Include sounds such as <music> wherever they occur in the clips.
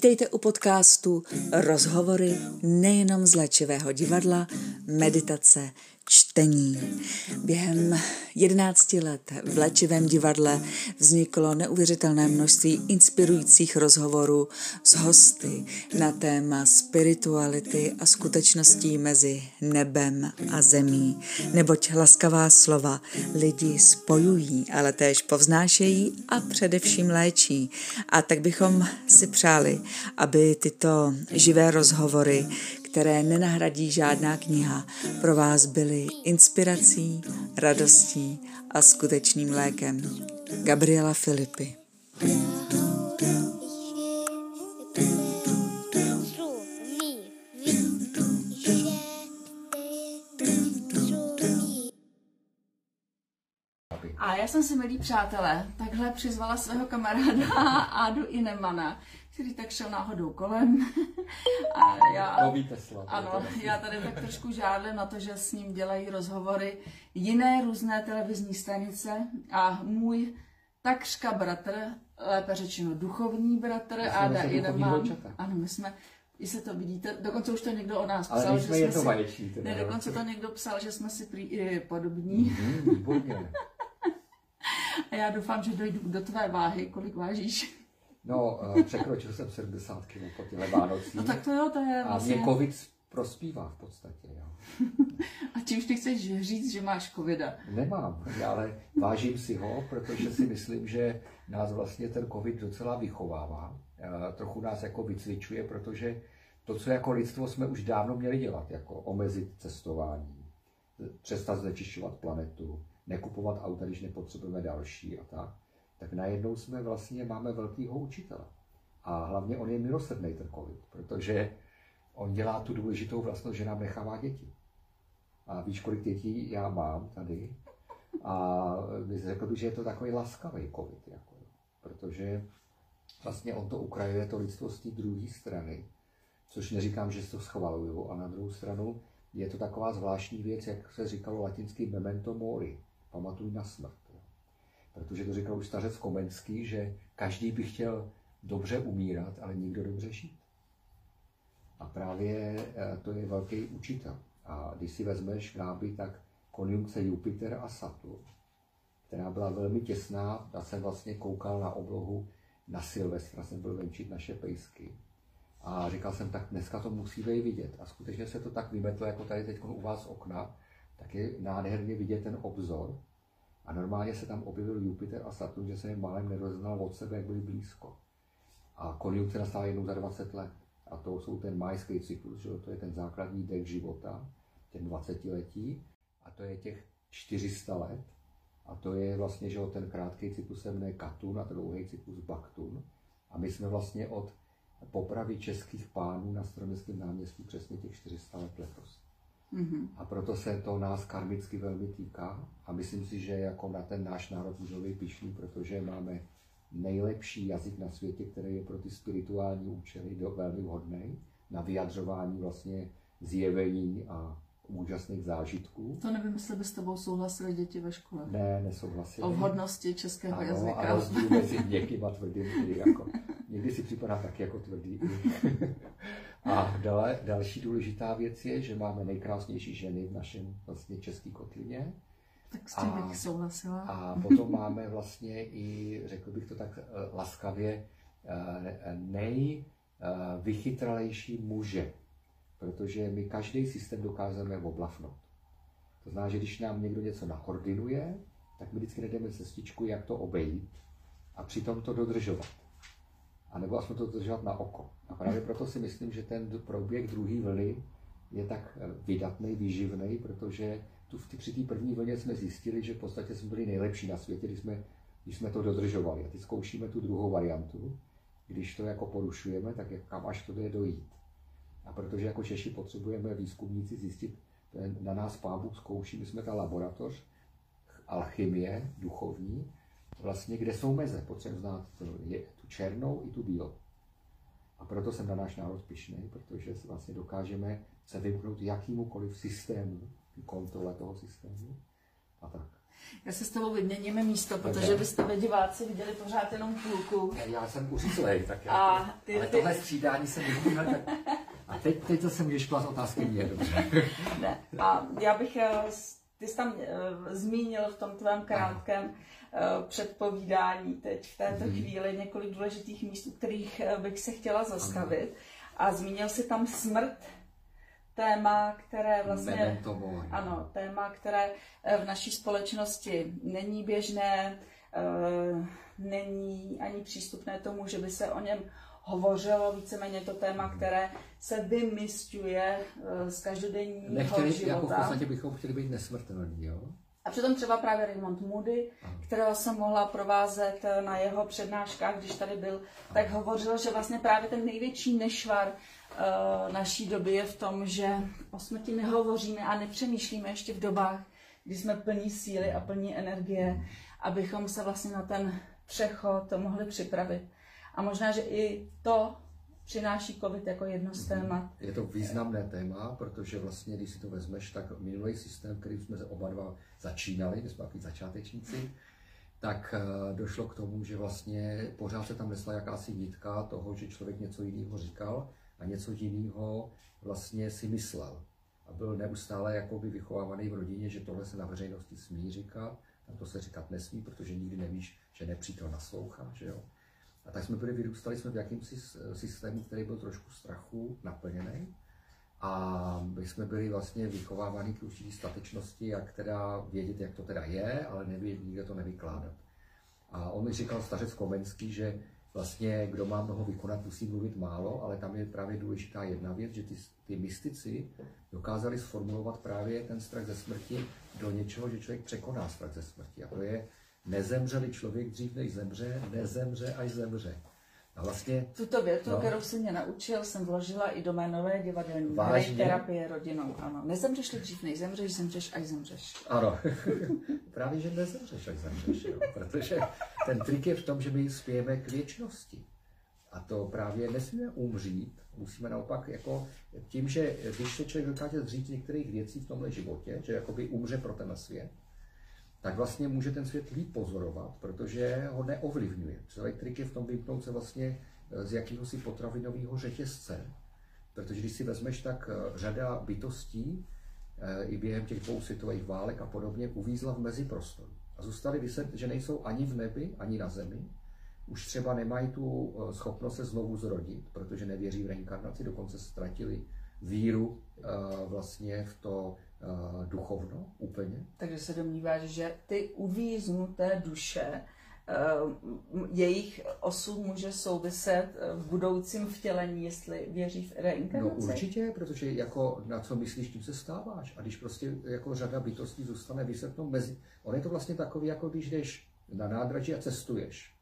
Vítejte u podcastu Rozhovory nejenom z léčivého divadla, meditace, čtení. Během 11 let v léčivém divadle vzniklo neuvěřitelné množství inspirujících rozhovorů s hosty na téma spirituality a skutečností mezi nebem a zemí. Neboť laskavá slova lidi spojují, ale též povznášejí a především léčí. A tak bychom si přáli, aby tyto živé rozhovory, které nenahradí žádná kniha, pro vás byly inspirací, radostí a skutečným lékem. Gabriela Filipy. A já jsem si, milí přátelé, takhle přizvala svého kamaráda <laughs> Ádu Inemana, který tak šel náhodou kolem. <laughs> A já, Tesla. Ano, já tady tak trošku žádlím na to, že s ním dělají rozhovory jiné různé televizní stanice a můj takřka bratr, lépe řečeno duchovní bratr, Áda Ineman. Ano, my jsme Jestli to vidíte, dokonce už to někdo o nás psal, Ale že jsme si, vaječí, ne, dokonce to někdo psal, že jsme si prý podobní. Mm, <laughs> A já doufám, že dojdu do tvé váhy, kolik vážíš. No, uh, překročil jsem 70 kg po těle Vánocí. No tak to jo, to je vlastně... A mě covid prospívá v podstatě, jo. <laughs> A čímž ty chceš říct, že máš covida? Nemám, ale vážím si ho, protože si myslím, že nás vlastně ten covid docela vychovává. Uh, trochu nás jako vycvičuje, protože to, co jako lidstvo jsme už dávno měli dělat, jako omezit cestování, přestat znečišťovat planetu, nekupovat auta, když nepotřebujeme další a tak, tak najednou jsme vlastně, máme velkýho učitele. A hlavně on je milosrdný, ten COVID, protože on dělá tu důležitou vlastnost, že nám nechává děti. A víš, kolik dětí já mám tady? A řekl bych, že je to takový laskavý COVID, jako, protože vlastně on to ukrajuje to lidstvo z té druhé strany, což neříkám, že to schvaluju, a na druhou stranu je to taková zvláštní věc, jak se říkalo latinský memento mori, pamatuj na smrt protože to říkal už stařec Komenský, že každý by chtěl dobře umírat, ale nikdo dobře žít. A právě eh, to je velký učitel. A když si vezmeš náby, tak konjunkce Jupiter a Saturn, která byla velmi těsná, já jsem vlastně koukal na oblohu na Silvestra, jsem byl venčit naše pejsky. A říkal jsem, tak dneska to musí vidět. A skutečně se to tak vymetlo, jako tady teď u vás okna, tak je nádherně vidět ten obzor. A normálně se tam objevil Jupiter a Saturn, že se jim málem neroznal od sebe, jak byli blízko. A konjunkce nastává jednou za 20 let. A to jsou ten majský cyklus, že to je ten základní dek života, ten 20 letí. A to je těch 400 let. A to je vlastně, že ten krátký cyklus se jmenuje Katun a ten dlouhý cyklus Baktun. A my jsme vlastně od popravy českých pánů na Staroměstském náměstí přesně těch 400 let letos. Mm-hmm. A proto se to nás karmicky velmi týká a myslím si, že jako na ten náš národ můžeme být pišný, protože máme nejlepší jazyk na světě, který je pro ty spirituální účely do, velmi vhodný na vyjadřování vlastně zjevení a úžasných zážitků. To nevím, jestli by s tebou souhlasili děti ve škole. Ne, nesouhlasili. O vhodnosti českého ano, jazyka. a rozdíl mezi měkkým a tvrdým. Jako, někdy si připadá tak jako tvrdý. <laughs> A dale, další důležitá věc je, že máme nejkrásnější ženy v našem vlastně české kotlině. Tak s tím bych souhlasila. A potom máme vlastně i, řekl bych to tak eh, laskavě, eh, nejvychytralejší muže. Protože my každý systém dokážeme oblafnout. To znamená, že když nám někdo něco naordinuje, tak my vždycky najdeme cestičku, jak to obejít a přitom to dodržovat a nebo aspoň to držet na oko. A právě proto si myslím, že ten průběh druhé vlny je tak eh, vydatný, výživný, protože tu, při té první vlně jsme zjistili, že v podstatě jsme byli nejlepší na světě, když jsme, když jsme to dodržovali. A teď zkoušíme tu druhou variantu, když to jako porušujeme, tak jak, kam až to jde dojít. A protože jako Češi potřebujeme výzkumníci zjistit, na nás Pán Bůh zkouší, my jsme ta laboratoř alchymie duchovní, vlastně kde jsou meze, potřebujeme znát černou i tu bílou. A proto jsem na náš národ pišný, protože vlastně dokážeme se vymknout jakýmukoliv systému, kontrole toho systému a tak. Já se s tebou vyměníme místo, protože byste ve diváci viděli pořád jenom půlku. Já jsem uřízlej, tak já, A ty- ale ty- tohle střídání jsem neviděl, tak... A teď, teď zase můžeš klást otázky mě, dobře. Ne. A já bych, eh, ty jsi tam eh, zmínil v tom tvém krátkém eh, předpovídání teď v této Mhm. chvíli několik důležitých míst, u kterých eh, bych se chtěla zastavit. A zmínil si tam smrt, téma, které vlastně... Ano, téma, které eh, v naší společnosti není běžné, eh, není ani přístupné tomu, že by se o něm hovořilo. Víceméně to téma, které se vymysťuje eh, z každodenního Nechtěli, jako v života. podstatě bychom chtěli být nesmrtelní, jo? A přitom třeba právě Raymond Moody, kterého jsem mohla provázet eh, na jeho přednáškách, když tady byl, tak hovořil, že vlastně právě ten největší nešvar eh, naší doby je v tom, že o smrti nehovoříme a nepřemýšlíme ještě v dobách, kdy jsme plní síly a plní energie, abychom se vlastně na ten přechod mohli připravit. A možná, že i to přináší COVID jako jedno z témat. Je to významné téma, protože vlastně, když si to vezmeš, tak minulý systém, který jsme oba dva začínali, my jsme začátečníci, tak eh, došlo k tomu, že vlastně pořád se tam nesla jakási nitka toho, že člověk něco jiného říkal a něco jiného vlastně si myslel. A byl neustále jakoby vychovávaný v rodině, že tohle se na veřejnosti smí říkat, a to se říkat nesmí, protože nikdy nevíš, že nepřítel naslouchá, že jo. A tak jsme byli, vyrůstali jsme v jakýmsi systému, který byl trošku strachu naplněný. A my jsme byli vlastně vychováváni k určitý statečnosti, jak teda vědět, jak to teda je, ale nevědět, nikde to nevykládat. A on mi říkal stařec Komenský, že vlastně kdo má mnoho vykonat, musí mluvit málo, ale tam je právě důležitá jedna věc, že ty, ty mystici dokázali sformulovat právě ten strach ze smrti do něčeho, že člověk překoná strach ze smrti. A to je nezemřeli člověk dřív, než zemře, nezemře, až zemře. A vlastně Tuto větu, No. kterou si mě naučil, jsem vložila i do mé nové divadelní Vážně? terapie rodinou. Ano, nezemřeš dřív, než zemřeš, zemřeš, až zemřeš. Ano, <laughs> právě, že nezemřeš, až zemřeš, jo? protože ten trik je v tom, že my spějeme k věčnosti. A to právě nesmíme umřít, musíme naopak jako tím, že když se člověk dokáže zřít některých věcí v tomhle životě, že jakoby umře pro ten svět, tak vlastně může ten svět líp pozorovat, protože ho neovlivňuje. Celý trik je v tom vymknout se vlastně eh, z jakéhosi potravinového řetězce, protože když si vezmeš, tak eh, řada bytostí eh, i během těch dvou světových válek a podobně uvízla v meziprostoru. A zůstali vyset, že nejsou ani v nebi, ani na zemi. Už třeba nemají tu schopnost se znovu zrodit, protože nevěří v reinkarnaci, dokonce ztratili víru vlastně v to eh, duchovno úplně. Takže se domníváš, že ty uvíznuté duše, m- jejich osud může souviset v budoucím vtělení, jestli věří v No reinkarnaci? určitě, protože jako na co myslíš, tím se stáváš. A když prostě jako řada bytostí zůstane vysetnou mezi... On je to vlastně takový, jako když jdeš na nádraží a cestuješ.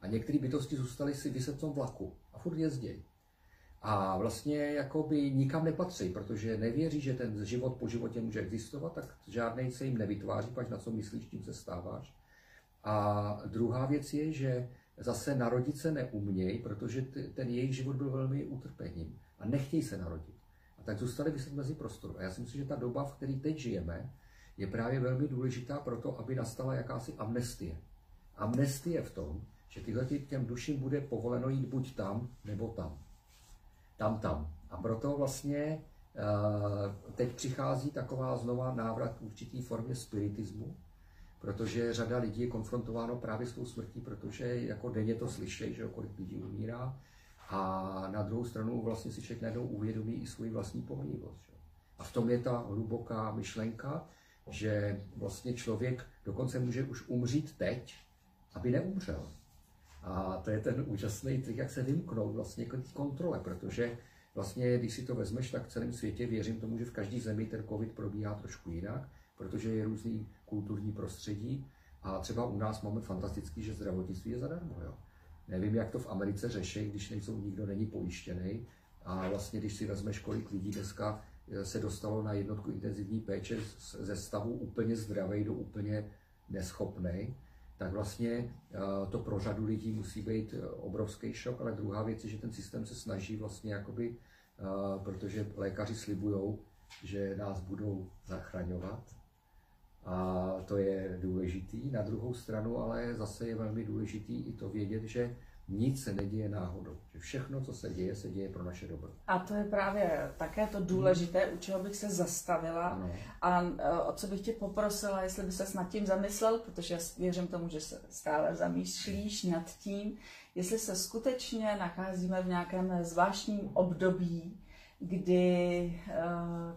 A některé bytosti zůstaly si vyset v tom vlaku a furt jezdí. A vlastně jakoby nikam nepatří, protože nevěří, že ten život po životě může existovat, tak žádný se jim nevytváří, pač na co myslíš, tím se stáváš. A druhá věc je, že zase narodit se neumějí, protože ten jejich život byl velmi utrpením a nechtějí se narodit. A tak zůstali vyset mezi prostoru. A já si myslím, že ta doba, v které teď žijeme, je právě velmi důležitá pro to, aby nastala jakási amnestie. Amnestie v tom, že tyhle ty- těm duším bude povoleno jít buď tam, nebo tam. Tam, tam. A proto vlastně eh, teď přichází taková znova návrat k určitý formě spiritismu, protože řada lidí je konfrontováno právě s tou smrtí, protože jako denně to slyšejí, že kolik lidí umírá. A na druhou stranu vlastně si člověk najednou uvědomí i svůj vlastní pohnivost. Že? A v tom je ta hluboká myšlenka, že vlastně člověk dokonce může už umřít teď, aby neumřel. A to je ten úžasný trik, jak se vymknout vlastně kontrole, protože vlastně, když si to vezmeš, tak v celém světě věřím tomu, že v každé zemi ten covid probíhá trošku jinak, protože je různý kulturní prostředí a třeba u nás máme fantastický, že zdravotnictví je zadarmo. Jo. Nevím, jak to v Americe řeší, když nejsou, nikdo není pojištěný. A vlastně, když si vezmeš, kolik lidí dneska eh, se dostalo na jednotku intenzivní péče ze stavu úplně zdravej do úplně neschopnej, tak vlastně eh, to pro řadu lidí musí být eh, obrovský šok, ale druhá věc je, že ten systém se snaží vlastně jakoby, eh, protože lékaři slibují, že nás budou zachraňovat, A to je důležitý. Na druhou stranu ale zase je velmi důležitý i to vědět, že nic se neděje náhodou. Že všechno, co se děje, se děje pro naše dobro. A to je právě také to důležité, u čeho bych se zastavila. Ano. A e, o co bych tě poprosila, jestli by se nad tím zamyslel, protože já věřím tomu, že se stále zamýšlíš nad tím, jestli se skutečně nacházíme v nějakém zvláštním období, kdy uh,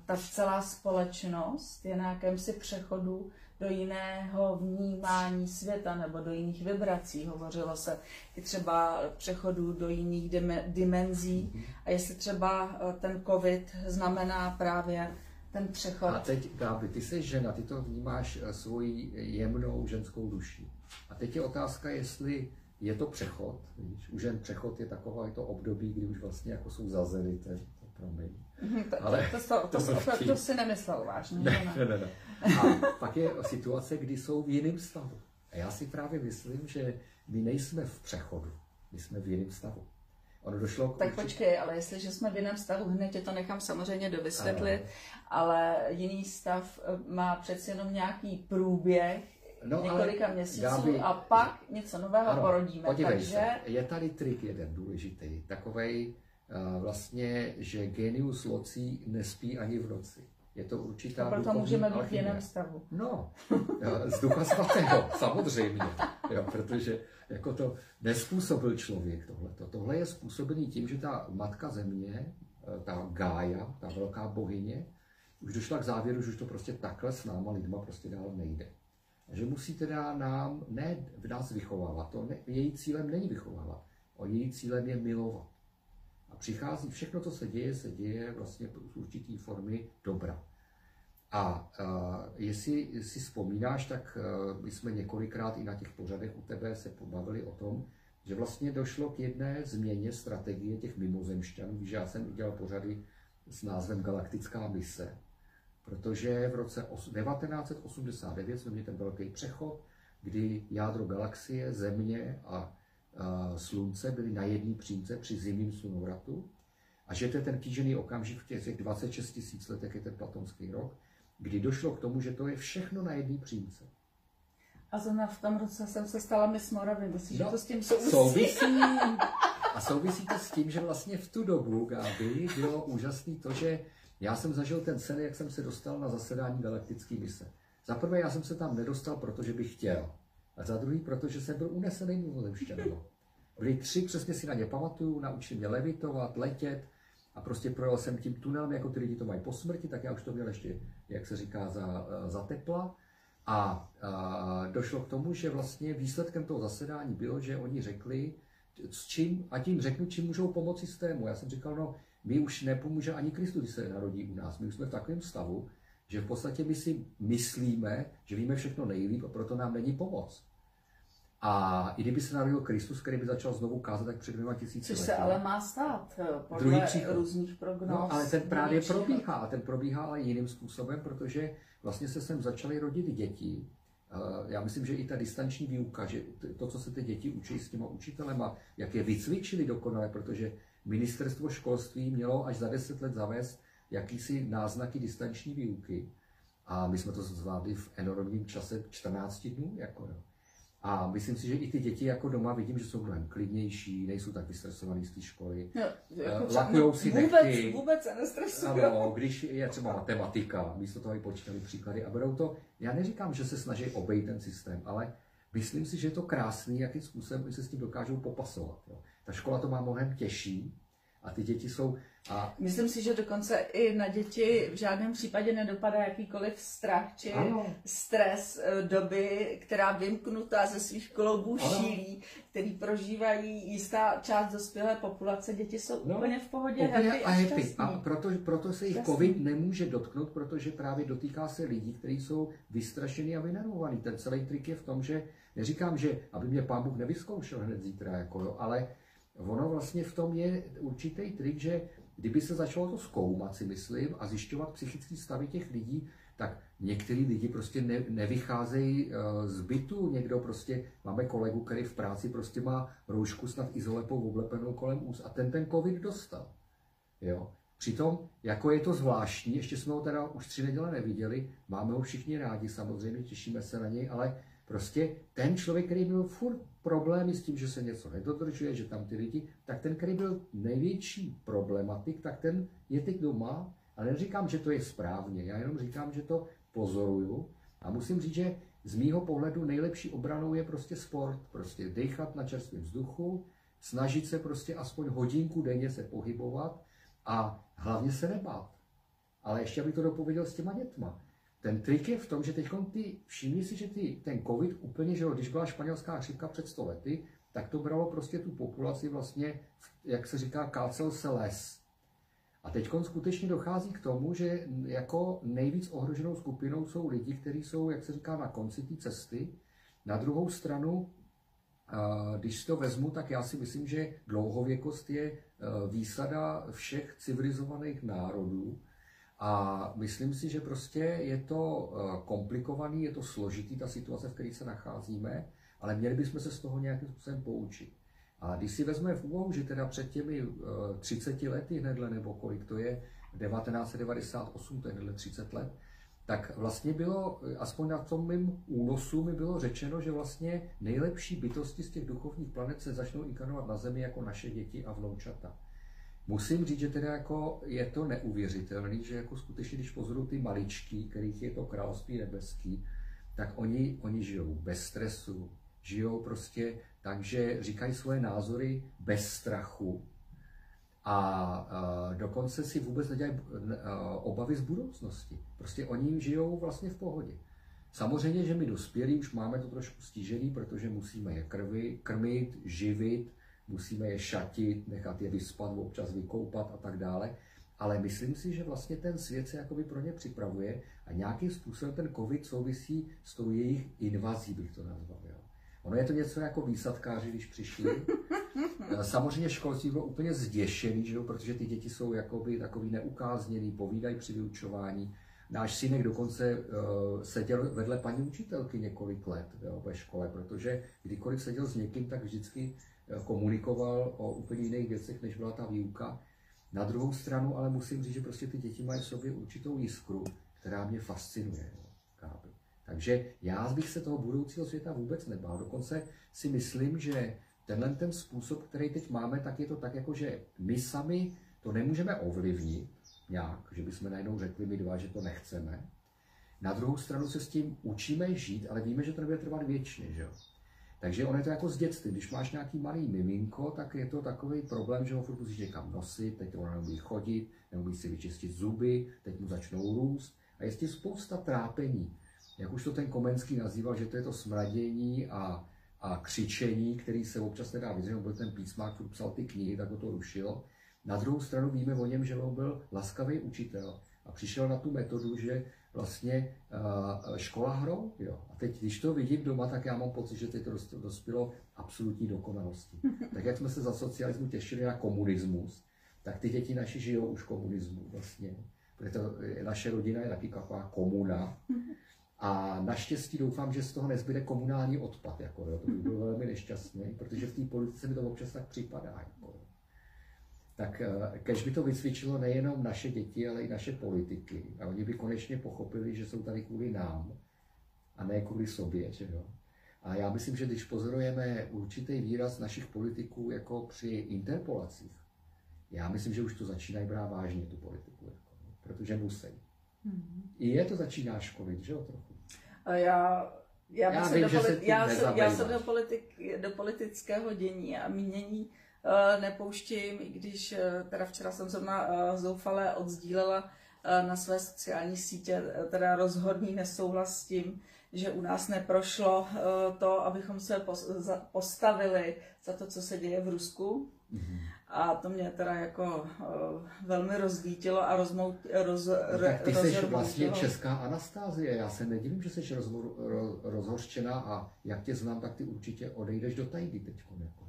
ta celá společnost je na jakémsi přechodu do jiného vnímání světa nebo do jiných vibrací. Hovořilo se i třeba přechodu do jiných dimenzí a jestli třeba eh, ten covid znamená právě ten přechod. A teď, Gáby, ty jsi žena, ty to vnímáš eh, svoji jemnou ženskou duši. A teď je otázka, jestli je to přechod, víš, u žen přechod je takové to období, kdy už vlastně jako jsou zazelité, to promiň. Mhm, to, Ale to, to, to, to, to, to si nemyslel vážně. Ne, ne, ne, ne. A pak je situace, kdy jsou v jiném stavu. A já si právě myslím, že my nejsme v přechodu, my jsme v jiném stavu. Ono došlo k... Tak počkej, ale jestliže jsme v jiném stavu, hned tě to nechám samozřejmě dovysvětlit, ale jiný stav eh, má přeci jenom nějaký průběh, no, několika měsíců Gabi, a pak něco nového ano, porodíme. Podívej takže... se, je tady trik jeden důležitý, takovej uh, vlastně, že genius locí nespí ani v noci. Je to určitá A proto můžeme být v jiném stavu. No, z ducha svatého, samozřejmě. Jo, protože jako to nespůsobil člověk tohle. Tohle je způsobený tím, že ta matka země, eh, ta Gája, ta velká bohyně, už došla k závěru, že už to prostě takhle s náma lidma prostě dál nejde. A že musí teda nám, ne v nás vychovávat, to ne, její cílem není vychovávat, o její cílem je milovat. A přichází, všechno, co se děje, se děje vlastně z určitý formy dobra. A uh, jestli si vzpomínáš, tak uh, my jsme několikrát i na těch pořadech u tebe se pobavili o tom, že vlastně došlo k jedné změně strategie těch mimozemšťanů, že já jsem udělal pořady s názvem Galaktická mise, protože v roce 1989 jsme měli ten velký přechod, kdy jádro galaxie, Země a uh, Slunce byly na jedné přímce při zimním slunovratu a že to je ten kýžený okamžik v těch 26 tisíc letech, je ten platonský rok, kdy došlo k tomu, že to je všechno na jedné přímce. A zrovna v tom roce jsem se stala Miss Moravy. Myslíš, no, že to s tím souvisí? souvisí? A souvisí to s tím, že vlastně v tu dobu, Gáby, bylo úžasný to, že já jsem zažil ten sen, jak jsem se dostal na zasedání galaktické mise. Za prvé, já jsem se tam nedostal, protože bych chtěl. A za druhý, protože jsem byl unesený mimozemšťanem. Byli tři, přesně si na ně pamatuju, naučili mě levitovat, letět, a prostě projel jsem tím tunelem, jako ty lidi to mají po smrti, tak já už to měl ještě, jak se říká, za, za tepla. A, a došlo k tomu, že vlastně výsledkem toho zasedání bylo, že oni řekli, s čím, a tím řeknu, čím můžou pomoci systému. Já jsem říkal, no, my už nepomůže ani Kristus, když se narodí u nás. My už jsme v takovém stavu, že v podstatě my si myslíme, že víme všechno nejlíp a proto nám není pomoc. A i kdyby se narodil Kristus, který by začal znovu kázat tak před dvěma tisíci Což se ale má stát eh, podle Druhý různých prognóz. No, ale ten právě probíhá a ten probíhá ale jiným způsobem, protože vlastně se sem začaly rodit děti. Eh, já myslím, že i ta distanční výuka, že to, co se ty děti učí s těma učitelema, jak je vycvičili dokonale, protože ministerstvo školství mělo až za deset let zavést jakýsi náznaky distanční výuky. A my jsme to zvládli v enormním čase 14 dnů. Jako, jo. A myslím si, že i ty děti jako doma vidím, že jsou mnohem klidnější, nejsou tak vystresovaný z té školy. No, jako eh, Lakujou si vůbec, nechty. Vůbec se nestresují. Ano, když je třeba matematika, místo toho i počítali příklady a berou to. Já neříkám, že se snaží obejít ten systém, ale myslím si, že je to krásný, jakým způsobem se s tím dokážou popasovat. Jo. Ta škola to má mnohem těžší a ty děti jsou a... Myslím si, že dokonce i na děti v žádném případě nedopadá jakýkoliv strach či ano. stres eh, doby, která vymknutá ze svých kloubů ano. šílí, který prožívají jistá část dospělé populace. Děti jsou no, úplně v pohodě, úplně happy a, happy. a proto, proto se jich šťastný. covid nemůže dotknout, protože právě dotýká se lidí, kteří jsou vystrašení a vynervovaní. Ten celý trik je v tom, že neříkám, že aby mě pán Bůh nevyzkoušel hned zítra, jako jo, ale ono vlastně v tom je určitý trik, že Kdyby se začalo to zkoumat, si myslím, a zjišťovat psychické stavy těch lidí, tak některý lidi prostě ne, nevycházejí uh, z bytu. Někdo prostě, máme kolegu, který v práci prostě má roušku snad izolepou oblepenou kolem úst a ten ten covid dostal. Jo? Přitom, jako je to zvláštní, ještě jsme ho teda už tři neděle neviděli, máme ho všichni rádi, samozřejmě, těšíme se na něj, ale prostě ten člověk, který měl furt problémy s tím, že se něco nedodržuje, že tam ty lidi, tak ten, který byl největší problematik, tak ten je teď doma, ale neříkám, že to je správně, já jenom říkám, že to pozoruju a musím říct, že z mýho pohledu nejlepší obranou je prostě sport, prostě dechat na čerstvém vzduchu, snažit se prostě aspoň hodinku denně se pohybovat a hlavně se nebát. Ale ještě abych to dopověděl s těma dětma. Ten trik je v tom, že teď ty, všimni si, že ty, ten covid úplně, že jo, když byla španělská chřipka před 100 lety, tak to bralo prostě tu populaci vlastně, jak se říká, kácel se les. A teď skutečně dochází k tomu, že jako nejvíc ohroženou skupinou jsou lidi, kteří jsou, jak se říká, na konci té cesty. Na druhou stranu, když to vezmu, tak já si myslím, že dlouhověkost je výsada všech civilizovaných národů. A myslím si, že prostě je to komplikovaný, je to složitý, ta situace, v které se nacházíme, ale měli bychom se z toho nějakým způsobem poučit. A když si vezme v úvahu, že teda před těmi 30 eh, lety hnedle, nebo kolik to je, 1998, to je hnedle 30 let, tak vlastně bylo, eh, aspoň na tom mým únosu mi bylo řečeno, že vlastně nejlepší bytosti z těch duchovních planet se začnou inkarnovat na Zemi jako naše děti a vnoučata. Musím říct, že teda jako je to neuvěřitelné, že jako skutečně, když pozoruju ty maličky, kterých je to království nebeský, tak oni, oni žijou bez stresu, žijou prostě takže říkají svoje názory bez strachu a dokonce si vůbec nedělají obavy z budoucnosti. Prostě oni žijou vlastně v pohodě. Samozřejmě, že my dospělí už máme to trošku stížený, protože musíme je krvi, krmit, živit, musíme je šatit, nechat je vyspat, občas vykoupat a tak dále. Ale myslím si, že vlastně ten svět se jakoby pro ně připravuje a nějakým způsobem ten covid souvisí s tou jejich invazí, bych to nazval. Jo. Ono je to něco jako výsadkáři, když přišli. <laughs> Samozřejmě školství bylo úplně zděšený, že jo, protože ty děti jsou jakoby takový neukázněný, povídají při vyučování. Náš synek dokonce uh, seděl vedle paní učitelky několik let jo, ve škole, protože kdykoliv seděl s někým, tak vždycky komunikoval o úplně jiných věcech, než byla ta výuka. Na druhou stranu ale musím říct, že prostě ty děti mají v sobě určitou jiskru, která mě fascinuje. Takže já bych se toho budoucího světa vůbec nebál. Dokonce si myslím, že tenhle ten způsob, který teď máme, tak je to tak, jako že my sami to nemůžeme ovlivnit nějak, že bychom najednou řekli my dva, že to nechceme. Na druhou stranu se s tím učíme žít, ale víme, že to nebude trvat věčně. Že? Takže ono je to jako z dětství. Když máš nějaký malý miminko, tak je to takový problém, že ho furt musíš někam nosit, teď ono neumí chodit, neumí si vyčistit zuby, teď mu začnou růst. A je spousta trápení jak už to ten Komenský nazýval, že to je to smradění a, a křičení, který se občas nedá vydržet, byl ten písmák, který psal ty knihy, tak ho to rušilo. Na druhou stranu víme o něm, že on byl laskavý učitel a přišel na tu metodu, že vlastně uh, škola hrou. Jo. A teď, když to vidím doma, tak já mám pocit, že teď to dospělo absolutní dokonalosti. <laughs> Tak jak jsme se za socialismu těšili na komunismus, tak ty děti naši žijou už komunismu vlastně. Protože to, naše rodina je taky taková komuna. <laughs> A naštěstí doufám, že z toho nezbyde komunální odpad. Jako, jo. To by bylo velmi nešťastné, protože v té politice mi to občas tak připadá. Jako. Tak eh, kež by to vycvičilo nejenom naše děti, ale i naše politiky. A oni by konečně pochopili, že jsou tady kvůli nám a ne kvůli sobě. Že jo. A já myslím, že když pozorujeme určitý výraz našich politiků jako při interpolacích, já myslím, že už to začínají brát vážně tu politiku, jako, protože musí. Mm-hmm. I je to začíná školit, že jo, trochu. A já, já, já, vím, do, politi- já, se, já se do, politik, do politického dění a mínění nepouštím, i když uh, teda včera jsem zrovna uh, zoufale odzdílela na své sociální sítě teda rozhodný nesouhlas s tím, že u nás neprošlo to, abychom se postavili za to, co se děje v Rusku. Mm-hmm. A to mě teda jako velmi rozdítilo a rozmout, roz, no, tak ty jsi vlastně česká Anastázie. Já se nedivím, že jsi rozhor, roz, rozhořčená a jak tě znám, tak ty určitě odejdeš do tajdy teď. Jako.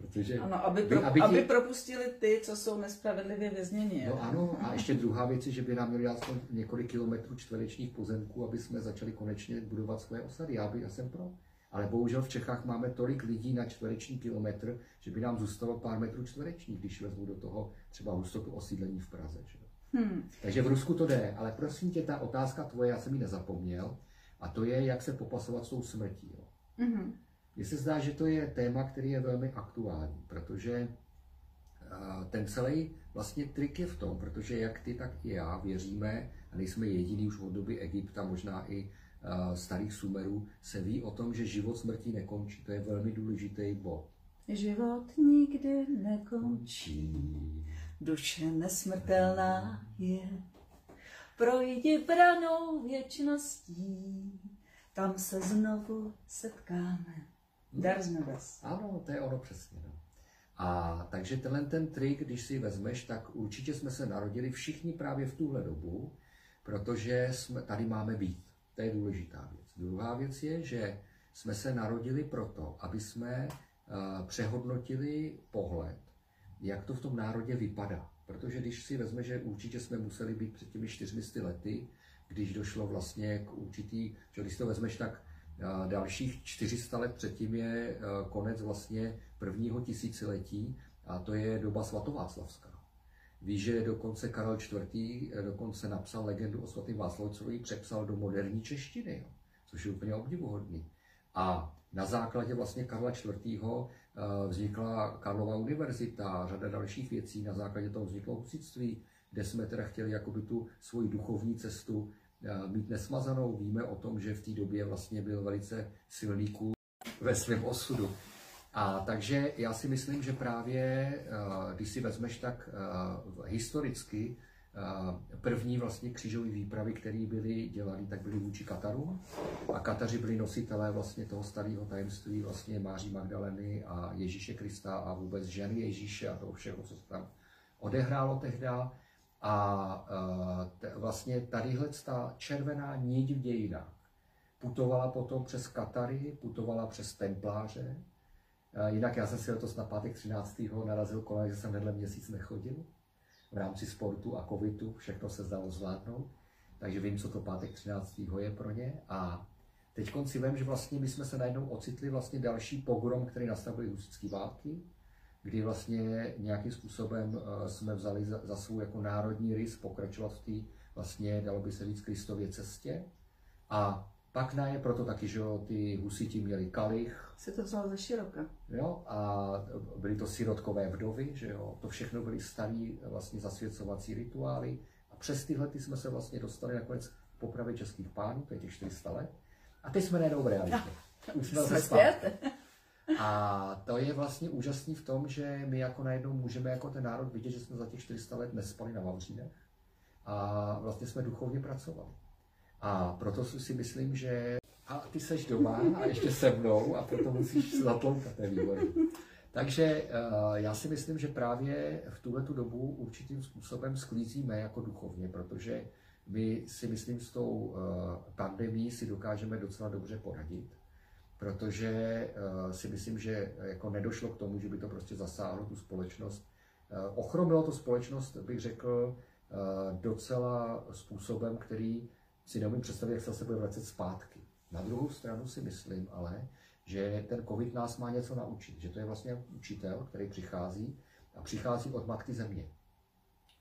Protože ano, aby, pro, aby, ti... aby propustili ty, co jsou nespravedlivě vězněni. No ano, a ještě druhá věc je, že by nám měli dát několik kilometrů čtverečních pozemků, aby jsme začali konečně budovat svoje osady. Já, by, já jsem pro. Ale bohužel v Čechách máme tolik lidí na čtvereční kilometr, že by nám zůstalo pár metrů čtverečních, když vezmu do toho třeba hustotu osídlení v Praze. Že? Hmm. Takže v Rusku to jde, ale prosím tě, ta otázka tvoje, já jsem ji nezapomněl, a to je, jak se popasovat s tou smrtí. Jo. Mm-hmm. Mně se zdá, že to je téma, který je velmi aktuální, protože ten celý vlastně trik je v tom, protože jak ty, tak i já věříme, a nejsme jediný už od doby Egypta, možná i starých Sumerů, se ví o tom, že život smrtí nekončí. To je velmi důležitý bod. Život nikdy nekončí, duše nesmrtelná je. Projdi branou věčností, tam se znovu setkáme. Dar Ano, to je ono přesně. No. A takže tenhle ten trik, když si vezmeš, tak určitě jsme se narodili všichni právě v tuhle dobu, protože jsme, tady máme být. To je důležitá věc. Druhá věc je, že jsme se narodili proto, aby jsme uh, přehodnotili pohled, jak to v tom národě vypadá. Protože když si vezme, že určitě jsme museli být před těmi 400 lety, když došlo vlastně k určitý, že když to vezmeš, tak Dalších 400 let předtím je eh, konec vlastně prvního tisíciletí a to je doba svatováclavská. Víš, že dokonce Karel IV. Eh, dokonce napsal legendu o svatém Václavcovi, přepsal do moderní češtiny, jo, což je úplně obdivuhodný. A na základě vlastně Karla IV. Eh, vznikla Karlova univerzita, řada dalších věcí, na základě toho vzniklo husitství, kde jsme teda chtěli jakoby tu svoji duchovní cestu mít nesmazanou. Víme o tom, že v té době vlastně byl velice silný kůl ve svém osudu. A takže já si myslím, že právě, eh, když si vezmeš tak eh, historicky, eh, první vlastně křížové výpravy, které byly dělané, tak byly vůči Kataru. A Kataři byli nositelé vlastně toho starého tajemství vlastně Máří Magdaleny a Ježíše Krista a vůbec ženy Ježíše a toho všeho, co se tam odehrálo tehdy. A e, t, vlastně tadyhle ta červená niť v dějinách putovala potom přes Katary, putovala přes Templáře. E, jinak já jsem si letos na pátek 13. narazil kolem, že jsem vedle měsíc nechodil. V rámci sportu a covidu všechno se zdalo zvládnout. Takže vím, co to pátek 13. je pro ně. A teď si vím, že vlastně my jsme se najednou ocitli vlastně další pogrom, který nastavili husické války kdy vlastně nějakým způsobem eh, jsme vzali za, za svou jako národní rys pokračovat v té vlastně, dalo by se říct, Kristově cestě. A pak na je proto taky, že ty husiti měli kalich. Se to vzalo ze široka. Jo, a byly to sirotkové vdovy, že jo, to všechno byly starý vlastně zasvěcovací rituály. A přes tyhle ty jsme se vlastně dostali nakonec k popravě českých pánů, to je těch 400 let. A teď jsme najednou v realitě. <laughs> Už jsme, jsme zpět. A to je vlastně úžasný v tom, že my jako najednou můžeme jako ten národ vidět, že jsme za těch 400 let nespali na Vavřínech a vlastně jsme duchovně pracovali. A proto si myslím, že a ty seš doma a ještě se mnou a proto musíš zatloukat, to je výborný. Takže uh, já si myslím, že právě v tuhle tu dobu určitým způsobem sklízíme jako duchovně, protože my si myslím s tou uh, pandemí si dokážeme docela dobře poradit protože uh, si myslím, že jako nedošlo k tomu, že by to prostě zasáhlo tu společnost. Uh, ochromilo to společnost, bych řekl, docela způsobem, který si neumím představit, jak se zase bude vracet zpátky. Na druhou stranu si myslím ale, že ten covid nás má něco naučit, že to je vlastně učitel, který přichází a přichází od matky země.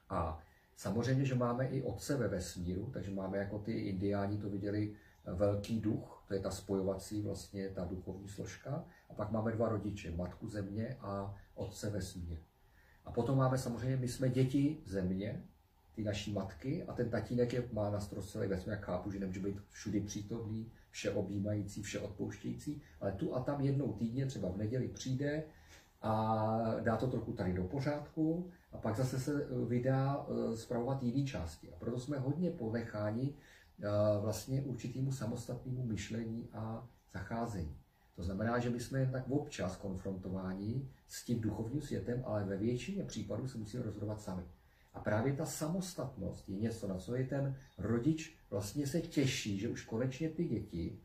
A samozřejmě, že máme i otce ve vesmíru, takže máme jako ty indiáni to viděli velký duch, to je ta spojovací vlastně ta duchovní složka. A pak máme dva rodiče, matku země a otce vesmír. A potom máme samozřejmě, my jsme děti země, ty naší matky a ten tatínek je, má na celý vesmír, jak chápu, že nemůže být všudy přítomný, vše objímající, vše odpouštějící, ale tu a tam jednou týdně, třeba v neděli přijde a dá to trochu tady do pořádku a pak zase se vydá eh, jiné části. A proto jsme hodně ponecháni vlastně určitýmu samostatnému myšlení a zacházení. To znamená, že my jsme tak občas konfrontováni s tím duchovním světem, ale ve většině případů se musíme rozhodovat sami. A právě ta samostatnost je něco, na co je ten rodič vlastně se těší, že už konečně ty děti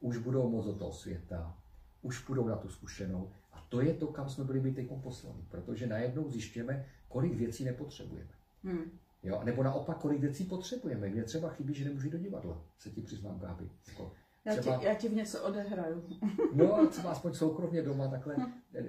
už budou moc do toho světa, už půjdou na tu zkušenou. A to je to, kam jsme byli my teď poslani, protože najednou zjišťujeme, kolik věcí nepotřebujeme. Hmm. Jo, nebo naopak, kolik věcí potřebujeme. Mně třeba chybí, že nemůžu do divadla, se ti přiznám, Gáby. Jako, Já, třeba... ti, já ti v něco odehraju. <laughs> no, třeba aspoň soukromně doma takhle.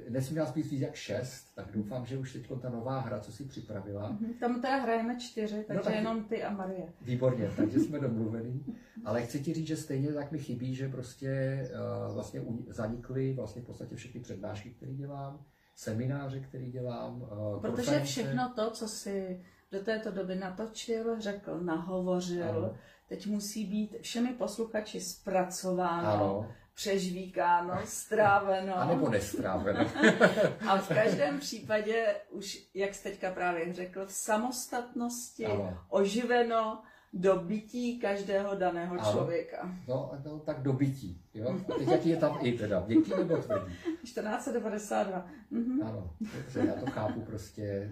Nesmí nás být víc jak šest, tak doufám, že už teď ta nová hra, co si připravila. Mhm, tam teda hrajeme čtyři, no takže no, tak... jenom ty a Marie. Výborně, <laughs> takže jsme domluvení. Ale chci ti říct, že stejně tak mi chybí, že prostě uh, vlastně zanikly vlastně v podstatě všechny přednášky, které dělám, semináře, které dělám. Uh, Protože konference. všechno to, co si do této doby natočil, řekl, nahovořil, ano. teď musí být všemi posluchači zpracováno, ano. přežvíkáno, stráveno. A nebo nestráveno. <laughs> a v každém případě už, jak jste teďka právě řekl, v samostatnosti, ano. oživeno, do bytí každého daného ano. člověka. No, no, tak do bytí. Jo? A teď jaký je tam i teda? Měkký nebo tvrdý? 1492. <laughs> Mhm. Ano, dobře, já to chápu prostě.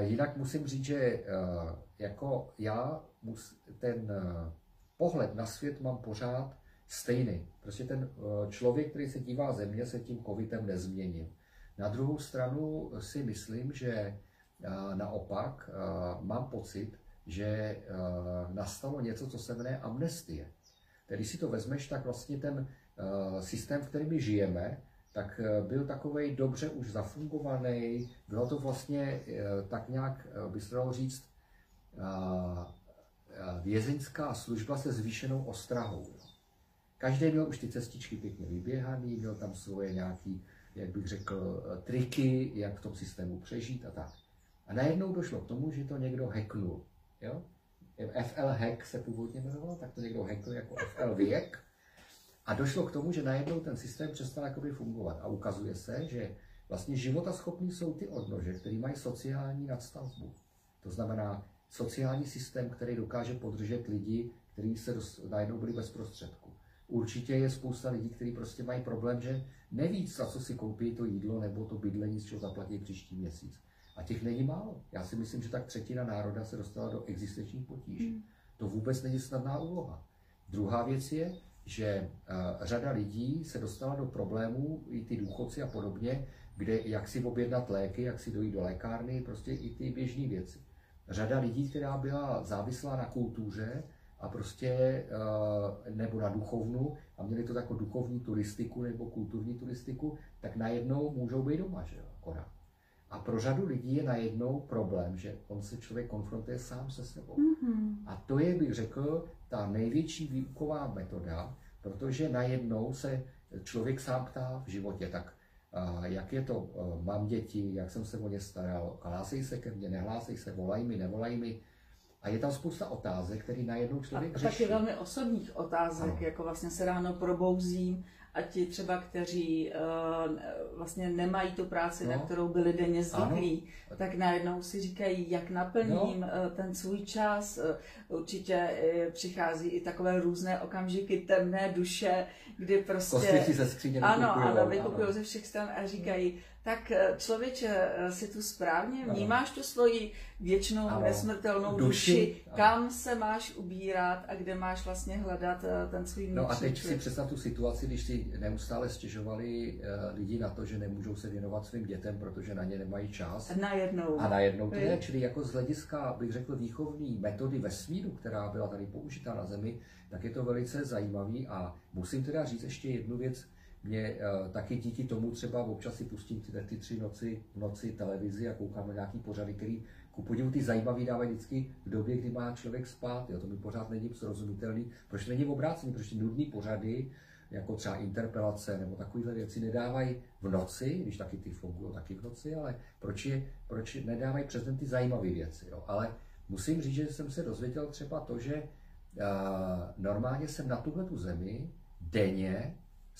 Jinak musím říct, že eh, jako já ten eh, pohled na svět mám pořád stejný. Prostě ten eh, člověk, který se dívá země, se tím covidem nezměnil. Na druhou stranu si myslím, že naopak mám pocit, že nastalo něco, co se jmenuje amnestie. Když si to vezmeš, tak vlastně ten systém, v kterém žijeme, tak eh, byl takový dobře už zafungovaný. Bylo to vlastně eh, tak nějak, eh, by se dalo říct, vězeňská služba se zvýšenou ostrahou. Každý měl už ty cestičky pěkně vyběhaný, měl tam svoje nějaký, jak bych řekl, triky, jak v tom systému přežít a tak. A najednou došlo k tomu, že to někdo hacknul. Jo? FL hack se původně jmenovalo, tak to někdo hackl jako FL věk a došlo k tomu, že najednou ten systém přestal jakoby fungovat. A ukazuje se, že vlastně životaschopní jsou ty odnože, které mají sociální nadstavbu. To znamená sociální systém, který dokáže podržet lidi, kteří se najednou byli bez prostředku. Určitě je spousta lidí, kteří prostě mají problém, že neví, za co si koupí to jídlo nebo to bydlení, z čeho zaplatí příští měsíc. A těch není málo. Já si myslím, že tak třetina národa se dostala do existenčních potíží. Hmm. To vůbec není snadná úloha. Druhá věc je, že eh, řada lidí se dostala do problémů, i ty důchodci a podobně, kde jak si objednat léky, jak si dojít do lékárny, prostě i ty běžné věci. Řada lidí, která byla závislá na kultuře a prostě, eh, nebo na duchovnu a měli to jako duchovní turistiku nebo kulturní turistiku, tak najednou můžou být doma, že jo, akorát. A pro řadu lidí je najednou problém, že on se člověk konfrontuje sám se sebou. Mm-hmm. A to je, bych řekl, ta největší výuková metoda, protože najednou se člověk sám ptá v životě, tak jak je to, mám děti, jak jsem se o ně staral, hlásej se ke mně, nehlásej se, volaj mi, nevolaj mi. A je tam spousta otázek, které najednou člověk a řeší. taky velmi osobních otázek, ano. jako vlastně se ráno probouzím a ti třeba, kteří uh, vlastně nemají tu práci, no. na kterou byli denně zvyklí, tak najednou si říkají, jak naplním no. uh, ten svůj čas. Uh, určitě přichází i takové různé okamžiky temné duše, kdy prostě... ze skříně Ano, ano, vykupují ze všech stran a říkají, tak eh, člověče, eh, si tu správně vnímáš tu svoji věčnou ano. nesmrtelnou duši, duši? kam se máš ubírat a kde máš vlastně hledat eh, ten svůj No a teď si představ tu situaci, když si neustále stěžovali lidi na to, že nemůžou se věnovat svým dětem, protože na ně nemají čas. Najednou. A najednou to je, čili jako z hlediska, bych řekl, výchovní metody vesmíru, která byla tady použita na Zemi, tak je to velice zajímavý a musím teda říct ještě jednu věc, mě uh, taky díky tomu třeba občas si pustím ty, ty tři noci v noci televizi a koukám na nějaký pořady, který ku podivu ty zajímavý dávají vždycky v době, kdy má člověk spát. Jo. To mi pořád není srozumitelný. Proč není obrácený? Proč ty nudný pořady, jako třeba interpelace nebo takovéhle věci nedávají v noci, když taky ty fungují taky v noci, ale proč, je, proč nedávají přes den ty zajímavé věci. Jo. Ale musím říct, že jsem se dozvěděl třeba to, že uh, normálně jsem na tuhle tu zemi denně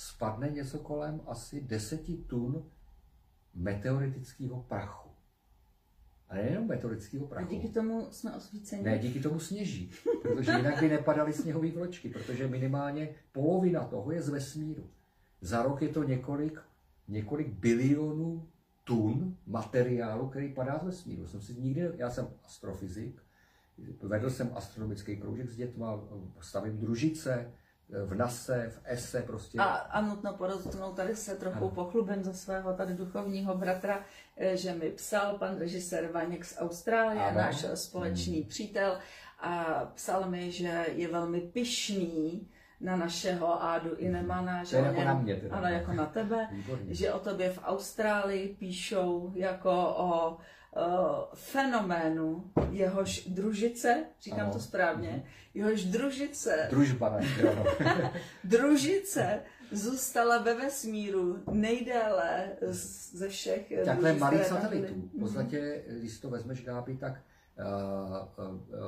spadne něco kolem asi 10 tun meteoritického prachu. A nejenom meteoritického prachu. A díky tomu jsme osvíceni. Ne, díky tomu sněží, protože jinak by nepadaly sněhové vločky, protože minimálně polovina toho je z vesmíru. Za rok je to několik, několik bilionů tun materiálu, který padá z vesmíru. Jsem si nikdy, já jsem astrofyzik, vedl jsem astronomický kroužek s dětma, stavím družice, v NASE, v ESE prostě. A, a nutno porozumět, tady se trochu ano. pochlubím za svého tady duchovního bratra, eh, že mi psal pan režisér Vaněk z Austrálie, ano. náš společný hmm. přítel, a psal mi, že je velmi pyšný na našeho Ádu Inemana, že je o jako něm- na mě teda. ano, jako na tebe, Výborně. že o tobě v Austrálii píšou jako o o fenoménu, jehož družice, říkám Ano. to správně, jehož družice, Družba naše, <laughs> ano. družice zůstala ve vesmíru nejdéle z- ze všech Takhle malých satelitů. V podstatě, když to vezmeš, Gáby, tak uh,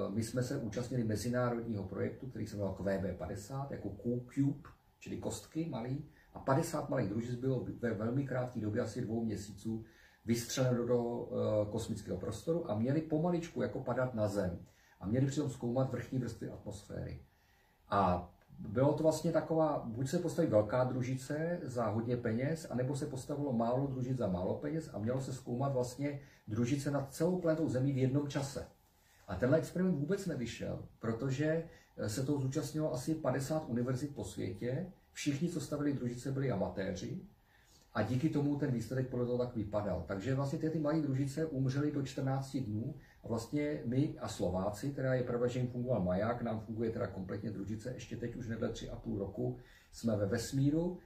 uh, my jsme se účastnili mezinárodního projektu, který se jmenoval QB50, jako Q-Cube, čili kostky malý, a 50 malých družic bylo ve velmi krátké době, asi dvou měsíců, vystřeleno do uh, kosmického prostoru a měli pomaličku jako padat na Zem. A měli přitom zkoumat vrchní vrstvy atmosféry. A bylo to vlastně taková, buď se postaví velká družice za hodně peněz, anebo se postavilo málo družic za málo peněz a mělo se zkoumat vlastně družice nad celou planetou Zemí v jednom čase. A tenhle experiment vůbec nevyšel, protože eh, se toho zúčastnilo asi 50 univerzit po světě, všichni, co stavili družice, byli amatéři a díky tomu ten výsledek podle toho tak vypadal. Takže vlastně ty, ty malé družice umřely do 14 dnů a vlastně my a Slováci, teda je pravda, že jim fungoval maják, nám funguje teda kompletně družice, ještě teď už nedle 3,5 roku jsme ve vesmíru,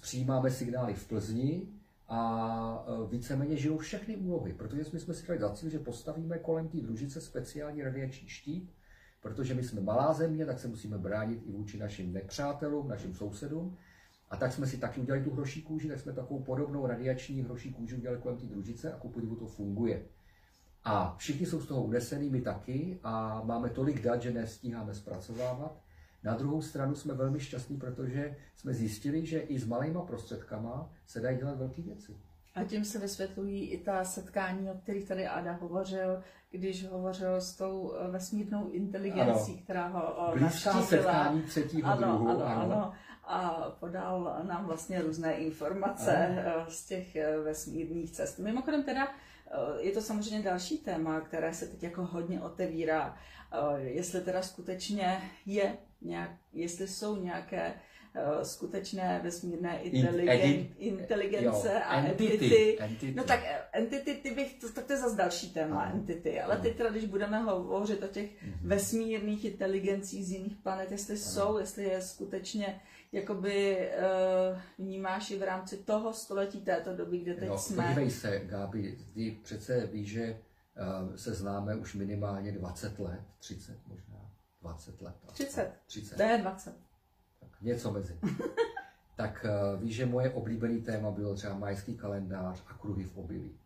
přijímáme signály v Plzni a e, víceméně žijou všechny úlohy, protože my jsme si dali za cíl, že postavíme kolem té družice speciální radiační štít, protože my jsme malá země, tak se musíme bránit i vůči našim nepřátelům, našim sousedům. A tak jsme si taky udělali tu hroší kůži, tak jsme takovou podobnou radiační hroší kůži udělali kolem té družice a ku podivu to funguje. A všichni jsou z toho unesení, my taky, a máme tolik dat, že nestíháme zpracovávat. Na druhou stranu jsme velmi šťastní, protože jsme zjistili, že i s malýma prostředkama se dají dělat velké věci. A tím se vysvětlují i ta setkání, o kterých tady Ada hovořil, když hovořil s tou eh, vesmírnou inteligencí, Ano. která ho eh, Blízká navštívila. setkání třetího ano, druhu. ano, ano. A podal nám vlastně různé informace eh, z těch eh, vesmírných cest. Mimochodem teda eh, je to samozřejmě další téma, které se teď jako hodně otevírá. Jestli teda skutečně je nějak, jestli jsou nějaké skutečné vesmírné inteligen, edi- inteligence jo, a entity, entity. entity. No tak entity, ty bych, to, tak to je zase další téma, entity, ale teď teda, když budeme hovořit o těch Mhm. vesmírných inteligencích z jiných planet, jestli jsou, jestli je skutečně, jakoby uh, vnímáš i v rámci toho století této doby, kde teď Jo, jsme. podívej se, Gáby, ty přece víš, že eh, se známe už minimálně 20 let, 30 možná, 20 let. aspoň. 30. 30. To je 20. Tak něco mezi. <laughs> tak eh, víš, že moje oblíbený téma bylo třeba majský kalendář a kruhy v obilí.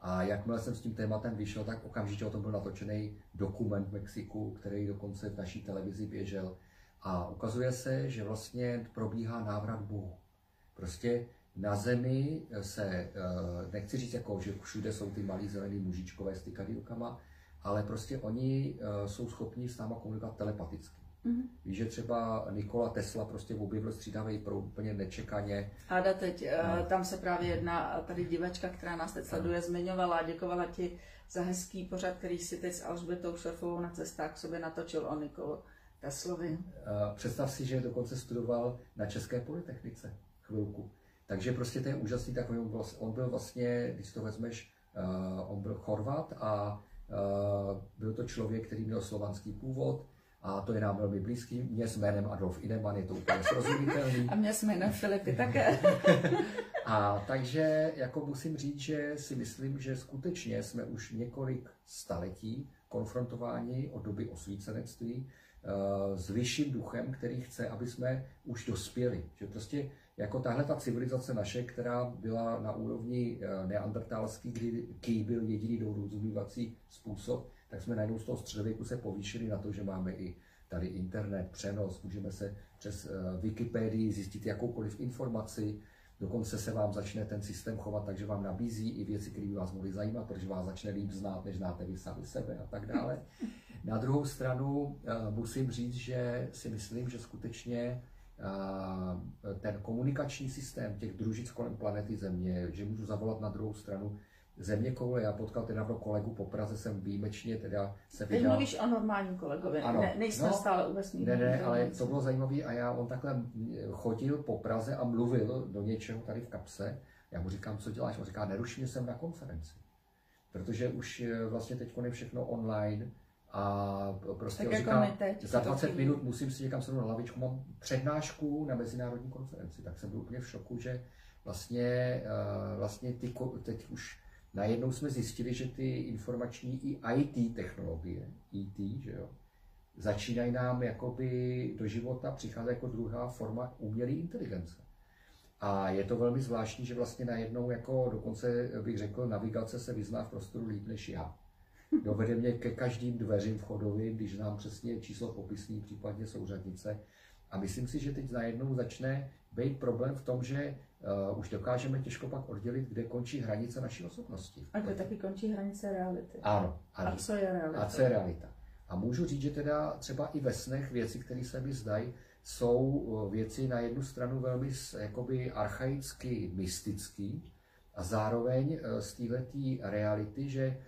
A jakmile jsem s tím tématem vyšel, tak okamžitě o tom byl natočený dokument v Mexiku, který dokonce v naší televizi běžel. A ukazuje se, že vlastně probíhá návrat Bohu. Prostě na zemi se, eh, nechci říct jako, že všude jsou ty malí zelený mužičkové s tykadýlkama, ale prostě oni eh, jsou schopni s náma komunikovat telepaticky. Mhm. Víš, že třeba Nikola Tesla prostě objevil střídavý proud úplně nečekaně. Áda, teď No. tam se právě jedna eh, tady divačka, která nás teď sleduje, zmiňovala a děkovala ti za hezký pořad, který si teď s Alžbětou Šefovou na cestách k sobě natočil o Nikolu Teslovi. Eh, Představ si, že dokonce studoval na České polytechnice chvilku. Takže prostě to je úžasný, tak on byl, on byl vlastně, když to vezmeš, eh, on byl Chorvat a eh, byl to člověk, který měl slovanský původ a to je nám velmi blízký. Mě s jménem Adolf Ineman je to úplně srozumitelný. <laughs> A mě jsme jmenujem Filipy také. <laughs> A takže jako musím říct, že si myslím, že skutečně jsme už několik staletí konfrontováni od doby osvícenectví s vyšším duchem, který chce, aby jsme už dospěli. Že prostě jako tahle ta civilizace naše, která byla na úrovni eh, neandertalský, kdy ký byl jediný dorozumívací způsob, tak jsme najednou z toho středověku se povýšili na to, že máme i tady internet, přenos, můžeme se přes eh, Wikipedii zjistit jakoukoliv informaci, Dokonce se vám začne ten systém chovat, takže vám nabízí i věci, které by vás mohly zajímat, protože vás začne líp znát, než znáte vy sami sebe a tak dále. <laughs> Na druhou stranu eh, musím říct, že si myslím, že skutečně eh, ten komunikační systém těch družic kolem planety Země, že můžu zavolat na druhou stranu země koule. Já potkal teda pro kolegu po Praze, jsem výjimečně teda se Teď vydal. mluvíš o normálním kolegovi, Ano. ne, nejsme No, stále u vesmírné Ne, ne, ale to bylo zajímavé a já, on takhle chodil po Praze a mluvil do něčeho tady v kapse. Já mu říkám, co děláš? On říká, neruš mě, jsem na konferenci. Protože už eh, vlastně teď je všechno online A prostě Tak jako říká, my teď, za v tuto 20 chvíli. minut musím si někam sednout na lavičku, mám přednášku na mezinárodní konferenci, tak jsem byl úplně v šoku, že vlastně, eh, vlastně ty, teď už najednou jsme zjistili, že ty informační i IT technologie, IT, že jo, začínají nám jakoby do života přicházet jako druhá forma umělé inteligence. A je to velmi zvláštní, že vlastně najednou jako dokonce bych řekl, navigace se vyzná v prostoru líp než já. Dovede mě ke každým dveřím vchodovým, když znám přesně číslo popisný, případně souřadnice. A myslím si, že teď najednou začne být problém v tom, že uh, už dokážeme těžko pak oddělit, kde končí hranice naší osobnosti. A kde taky končí hranice reality. Ano, A ano. co je realita? A co je realita? A můžu říct, že teda třeba i ve snech věci, které se mi zdají, jsou eh, věci na jednu stranu velmi jakoby archaicky mystický a zároveň eh, z této reality, že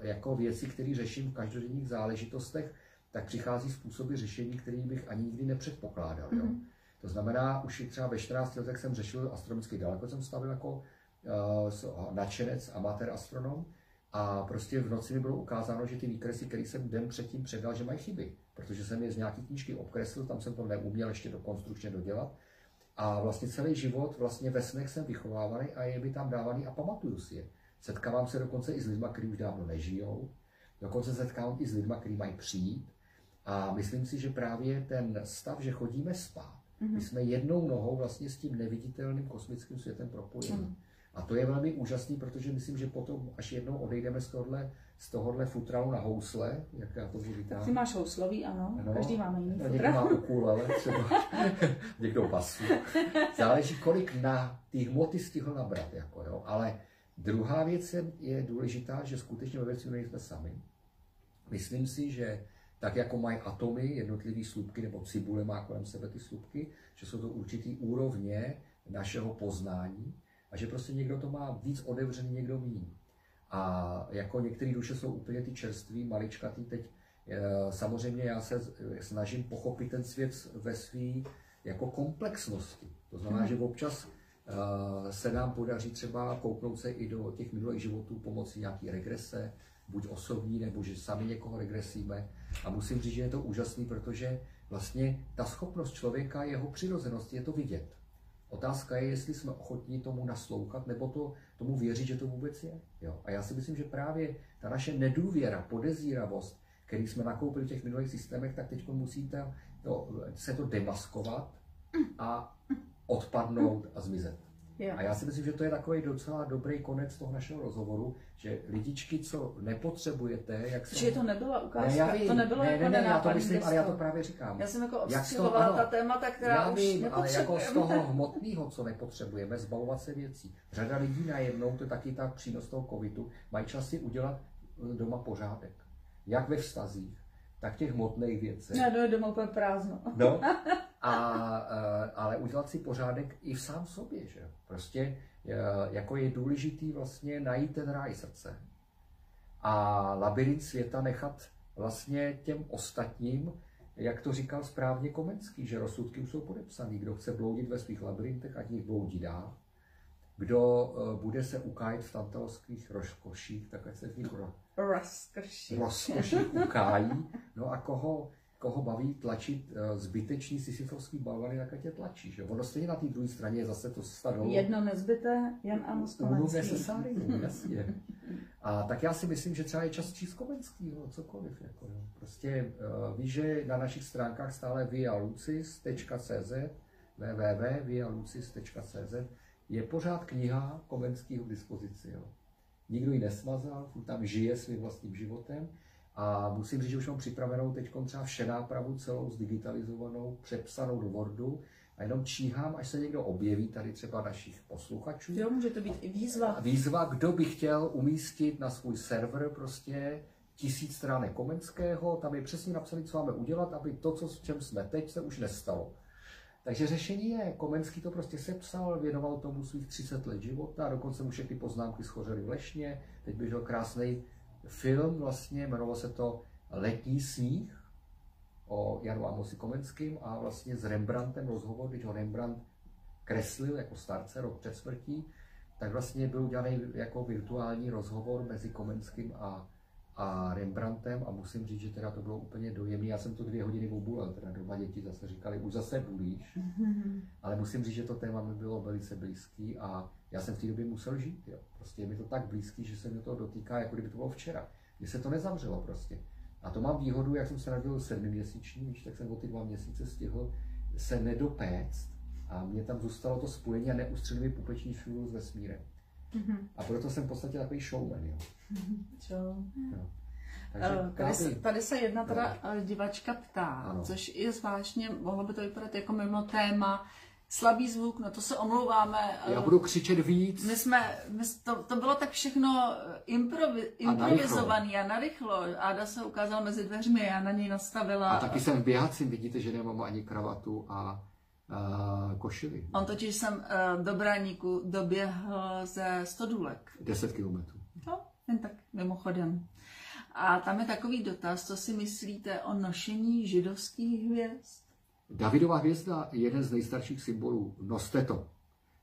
jako věci, které řeším v každodenních záležitostech, tak přichází způsoby řešení, které bych ani nikdy nepředpokládal. Jo? Mhm. To znamená, už i třeba ve 14 letech jsem řešil astronomický daleko, jsem stavil jako uh, nadšenec, amatér astronom a prostě v noci mi bylo ukázáno, že ty výkresy, které jsem den předtím předal, že mají chyby, protože jsem je z nějaký knížky obkreslil, tam jsem to neuměl ještě do konstrukčně dodělat. A vlastně celý život vlastně ve snech jsem vychovávaný a je mi tam dávaný a pamatuju si je. Setkávám se dokonce i s lidmi, kteří už dávno nežijou. Dokonce se setkávám i s lidmi, kteří mají přijít. A myslím si, že právě ten stav, že chodíme spát, Mhm. my jsme jednou nohou vlastně s tím neviditelným kosmickým světem propojeni. Mhm. A to je velmi úžasný, protože myslím, že potom, až jednou odejdeme z tohohle, z tohohle futralu na housle, jak já to říkám, ty máš houslový, ano. Ano. Každý máme jiný No, někdo futra. má ukulele, <laughs> třeba <laughs> někdo basu. Záleží, kolik na ty hmoty stihl nabrat. Jako, jo. Ale druhá věc je, je důležitá, že skutečně ve vesmíru nejsme sami. Myslím si, že tak jako mají atomy, jednotlivé slupky, nebo cibule má kolem sebe ty slupky, že jsou to určitý úrovně našeho poznání a že prostě někdo to má víc otevřený, někdo míň. A jako některé duše jsou úplně ty čerství, maličkatý teď. eh, Samozřejmě já se snažím pochopit ten svět ve své jako komplexnosti. To znamená, že občas se nám podaří třeba kouknout se i do těch minulých životů pomocí nějaký regrese, buď osobní, nebo že sami někoho regresíme. A musím říct, že je to úžasný, protože vlastně ta schopnost člověka, jeho přirozenost je to vidět. Otázka je, jestli jsme ochotní tomu naslouchat, nebo to, tomu věřit, že to vůbec je. Jo. A já si myslím, že právě ta naše nedůvěra, podezíravost, který jsme nakoupili v těch minulých systémech, tak teď musíte to, se to demaskovat a odpadnout a zmizet. A já si myslím, že to je takový docela dobrý konec toho našeho rozhovoru, že lidičky, co nepotřebujete, jak se... Že to nebyla ne, ukázka, já vím, to nebylo ne, jako ne, ne, já to myslím, ale já to právě říkám. Já jsem jako ano. ta témata, která Já už vím, ale jako z toho <laughs> hmotného, co nepotřebujeme, zbavovat se věcí. Řada lidí najednou, to je taky ta přínos toho covidu, mají čas si udělat eh, doma pořádek. Jak ve vztazích, tak těch hmotných věcech. Já dojdu domů úplně prázdno. No, <laughs> a, eh, ale udělat si pořádek i v sám sobě, že. Prostě eh, jako je důležitý vlastně najít ten ráj srdce a labirint světa nechat vlastně těm ostatním, jak to říkal správně Komenský, že rozsudky už jsou podepsaný. Kdo chce bloudit ve svých labirintech, ať nich bloudí dál. Kdo eh, bude se ukájet v tantalských rozkoších, tak ať se v nich ro- rozkoších ukájí. No a koho, koho baví tlačit eh, zbytečný sisyfovský balvany, tak je tlačí. Že? Ono stejně na té druhé straně je zase to stado. Jedno nezbyté, Jan Amos Komenský. necessarium, <laughs> jasně. A tak já si myslím, že třeba je čas číst Komenskýho, cokoliv. Jako, jo. Prostě uh, víš, že na našich stránkách stále vialucis.cz www.vialucis.cz je pořád kniha Komenskýho k dispozici. Jo. Nikdo ji nesmazal, tam žije svým vlastním životem a musím říct, že už mám připravenou teď třeba všenápravu celou zdigitalizovanou, přepsanou do Wordu a jenom číhám, až se někdo objeví tady třeba našich posluchačů. Jo, může to být i výzva. Výzva, kdo by chtěl umístit na svůj server prostě tisíc stránek Komenského, tam je přesně napsané, co máme udělat, aby to, co, s čem jsme teď, se už nestalo. Takže řešení je, Komenský to prostě sepsal, věnoval tomu svých 30 let života, dokonce mu všechny poznámky schořely v lešně, teď běžel krásný film, vlastně jmenovalo se to Letní sníh o Janu Amosi Komenským a vlastně s Rembrandtem rozhovor, když ho Rembrandt kreslil jako starce rok před smrtí, tak vlastně byl udělaný jako virtuální rozhovor mezi Komenským a, a Rembrandtem a musím říct, že teda to bylo úplně dojemné. Já jsem to dvě hodiny obulel, teda doma děti zase říkali, už zase bulíš, <laughs> ale musím říct, že to téma mi bylo velice blízký a já jsem v té době musel žít. Jo. Prostě je mi to tak blízký, že se mi to dotýká, jako kdyby to bylo včera. Mně se to nezavřelo prostě. A to mám výhodu, jak jsem se narodil sedmiměsíční, víš, tak jsem o ty dva měsíce stihl se nedopéct a mě tam zůstalo to spojení a neustřelili pupeční šulu s vesmírem. Mm-hmm. A proto jsem v podstatě takový showman, jo. <laughs> Takže eh, tady, se, tady se jedna teda no. divačka ptá, ano. což je zvláštně, mohlo by to vypadat jako mimo téma, slabý zvuk, no to se omlouváme. Já budu křičet víc. My jsme, my, to, to bylo tak všechno improvi, improvizované a narychlo. Áda se ukázal mezi dveřmi, já na něj nastavila. A taky jsem v běhacím, vidíte, že nemám ani kravatu a uh, košili. On totiž jsem uh, do Braníku doběhl ze 100 důlek. 10 kilometrů. No, jen tak mimochodem. A tam je takový dotaz, co si myslíte o nošení židovských hvězd? Davidová hvězda je jeden z nejstarších symbolů. Noste to.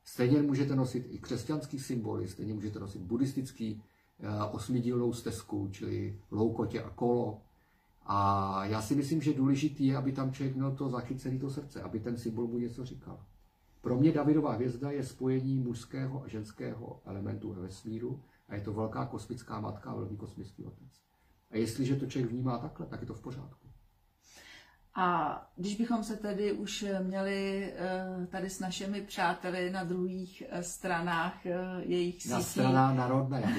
Stejně můžete nosit i křesťanský symboly, stejně můžete nosit buddhistický uh, osmidílnou stezku, čili loukotě a kolo, a já si myslím, že důležitý je, aby tam člověk měl to zachycené to srdce, aby ten symbol mu něco říkal. Pro mě Davidová hvězda je spojení mužského a ženského elementu ve vesmíru a je to velká kosmická matka a velký kosmický otec. A jestliže to člověk vnímá takhle, tak je to v pořádku. A když bychom se tedy už měli eh, tady s našimi přáteli na druhých eh, stranách eh, jejich sítí... Na strana národné,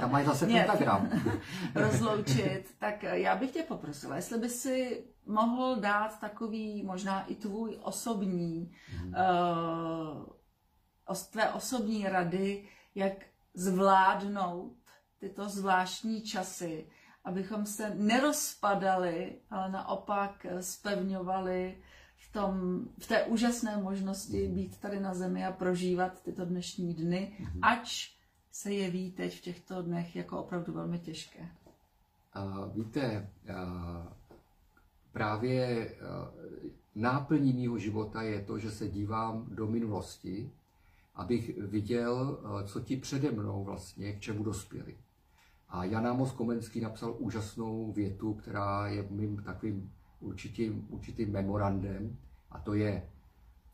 tam mají zase <laughs> pentagram. <laughs> rozloučit, tak já bych tě poprosila, jestli by si mohl dát takový možná i tvůj osobní, hmm. uh, tvé osobní rady, jak zvládnout tyto zvláštní časy, abychom se nerozpadali, ale naopak spevňovali v, tom, v té úžasné možnosti mhm. být tady na zemi a prožívat tyto dnešní dny, mm-hmm. ač se jeví teď v těchto dnech jako opravdu velmi těžké. Uh, víte, uh, právě uh, náplní mého života je to, že se dívám do minulosti, abych viděl, co ti přede mnou vlastně, k čemu dospěli. A Jan Amos Komenský napsal úžasnou větu, která je mým takovým určitým, určitým memorandem, a to je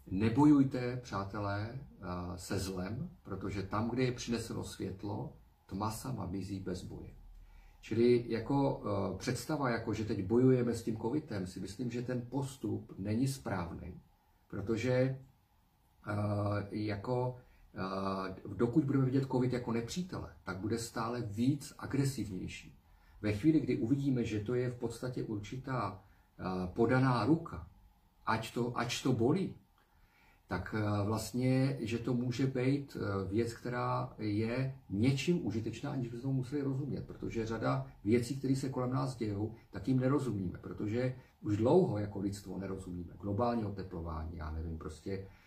nebojujte, přátelé, eh, se zlem, protože tam, kde je přineseno světlo, tma sama mizí bez boje. Čili jako uh, představa, jako že teď bojujeme s tím covidem, si myslím, že ten postup není správný, protože uh, jako dokud budeme vidět COVID jako nepřítele, tak bude stále víc agresivnější. Ve chvíli, kdy uvidíme, že to je v podstatě určitá podaná ruka, ať to, ať to bolí, tak vlastně, že to může být věc, která je něčím užitečná, aniž bychom museli rozumět, protože řada věcí, které se kolem nás dějou, tak jim nerozumíme, protože už dlouho jako lidstvo nerozumíme. Globální oteplování, já nevím, prostě Eh,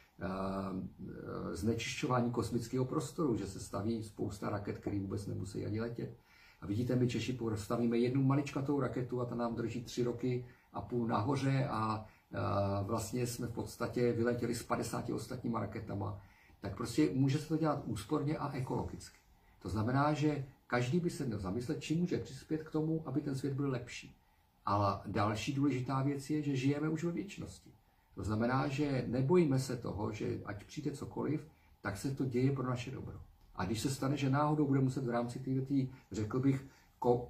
znečišťování kosmického prostoru, že se staví spousta raket, které vůbec nemusí ani letět. A vidíte, my Češi postavíme jednu maličkatou raketu a ta nám drží tři roky a půl nahoře a eh, vlastně jsme v podstatě vyletěli s 50 ostatníma raketama. Tak prostě může se to dělat úsporně a ekologicky. To znamená, že každý by se měl zamyslet, čím může přispět k tomu, aby ten svět byl lepší. Ale další důležitá věc je, že žijeme už ve věčnosti. To znamená, že nebojíme se toho, že ať přijde cokoliv, tak se to děje pro naše dobro. A když se stane, že náhodou bude muset v rámci této, řekl bych,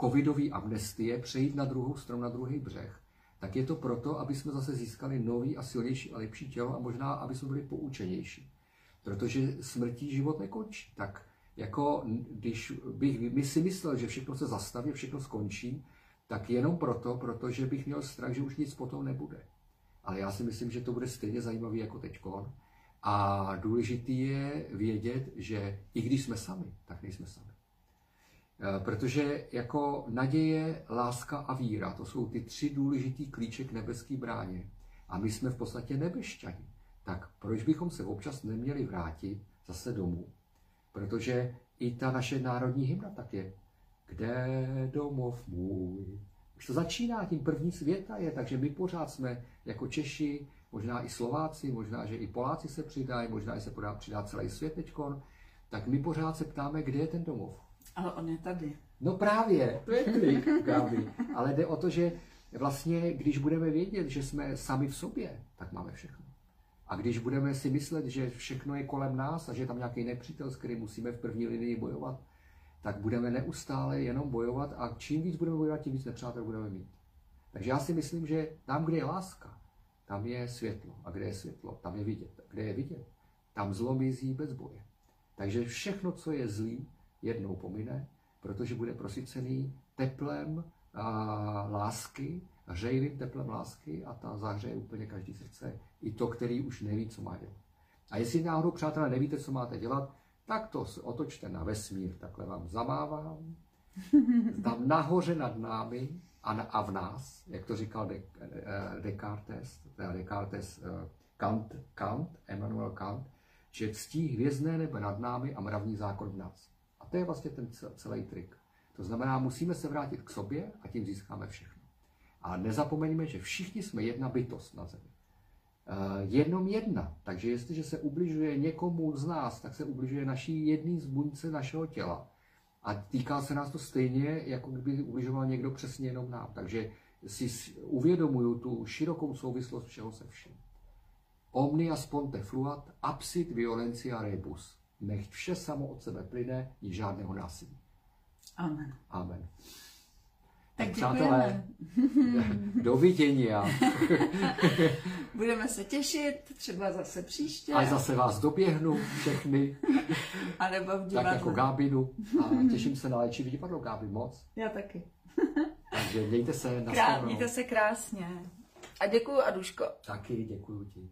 covidové amnestie přejít na druhou stranu, na druhý břeh, tak je to proto, aby jsme zase získali nový a silnější a lepší tělo a možná, aby jsme byli poučenější. Protože smrtí život nekončí. Tak jako když bych my si myslel, že všechno se zastaví, všechno skončí, tak jenom proto, protože bych měl strach, že už nic potom nebude ale já si myslím, že to bude stejně zajímavý jako teďkon. A důležitý je vědět, že i když jsme sami, tak nejsme sami. E, protože jako naděje, láska a víra, to jsou ty tři důležitý klíče k nebeské bráně. A my jsme v podstatě nebešťani. Tak proč bychom se občas neměli vrátit zase domů? Protože i ta naše národní hymna tak je. Kde domov můj, už to začíná, tím první světa je, takže my pořád jsme jako Češi, možná i Slováci, možná, že i Poláci se přidají, možná i se přidá celý svět teďkon, tak my pořád se ptáme, kde je ten domov. Ale on je tady. No právě, to je trik, Gabi. Ale jde o to, že vlastně, když budeme vědět, že jsme sami v sobě, tak máme všechno. A když budeme si myslet, že všechno je kolem nás a že je tam nějaký nepřítel, s kterým musíme v první linii bojovat, tak budeme neustále jenom bojovat a čím víc budeme bojovat, tím víc nepřátel budeme mít. Takže já si myslím, že tam, kde je láska, tam je světlo. A kde je světlo, tam je vidět. A kde je vidět, tam zlo mizí bez boje. Takže všechno, co je zlý, jednou pomine, protože bude prosycený teplem a lásky, hřejivým teplem lásky a ta zahřeje úplně každý srdce. I to, který už neví, co má dělat. A jestli náhodou, přátelé, nevíte, co máte dělat, tak to otočte na vesmír. Takhle vám zamávám. Tam nahoře nad námi a, na, a v nás, jak to říkal De, eh, Descartes, Descartes, eh, Kant, Kant, Emmanuel Kant, že ctí hvězdné nebe nad námi a mravní zákon v nás. A to je vlastně ten celý trik. To znamená, musíme se vrátit k sobě a tím získáme všechno. A nezapomeňme, že všichni jsme jedna bytost na zemi. Uh, jenom jedna. Takže jestliže se ubližuje někomu z nás, tak se ubližuje naší jedný z buňce našeho těla. A týká se nás to stejně, jako kdyby ubližoval někdo přesně jenom nám. Takže si uvědomuju tu širokou souvislost všeho se vším. Omnia sponte fluat, absit violencia rebus. Nech vše samo od sebe plyne, ni žádného násilí. Amen. Amen. Tak Tak děkujeme. <laughs> do vidění. <laughs> Budeme se těšit, třeba zase příště. A zase vás doběhnu všechny, <laughs> A nebo v tak divadle. jako Gábinu. A těším se na léčivý divadlo Gáby moc. Já taky. Takže mějte se na Krá- mějte se krásně. A děkuju, Aduško. Taky děkuji ti.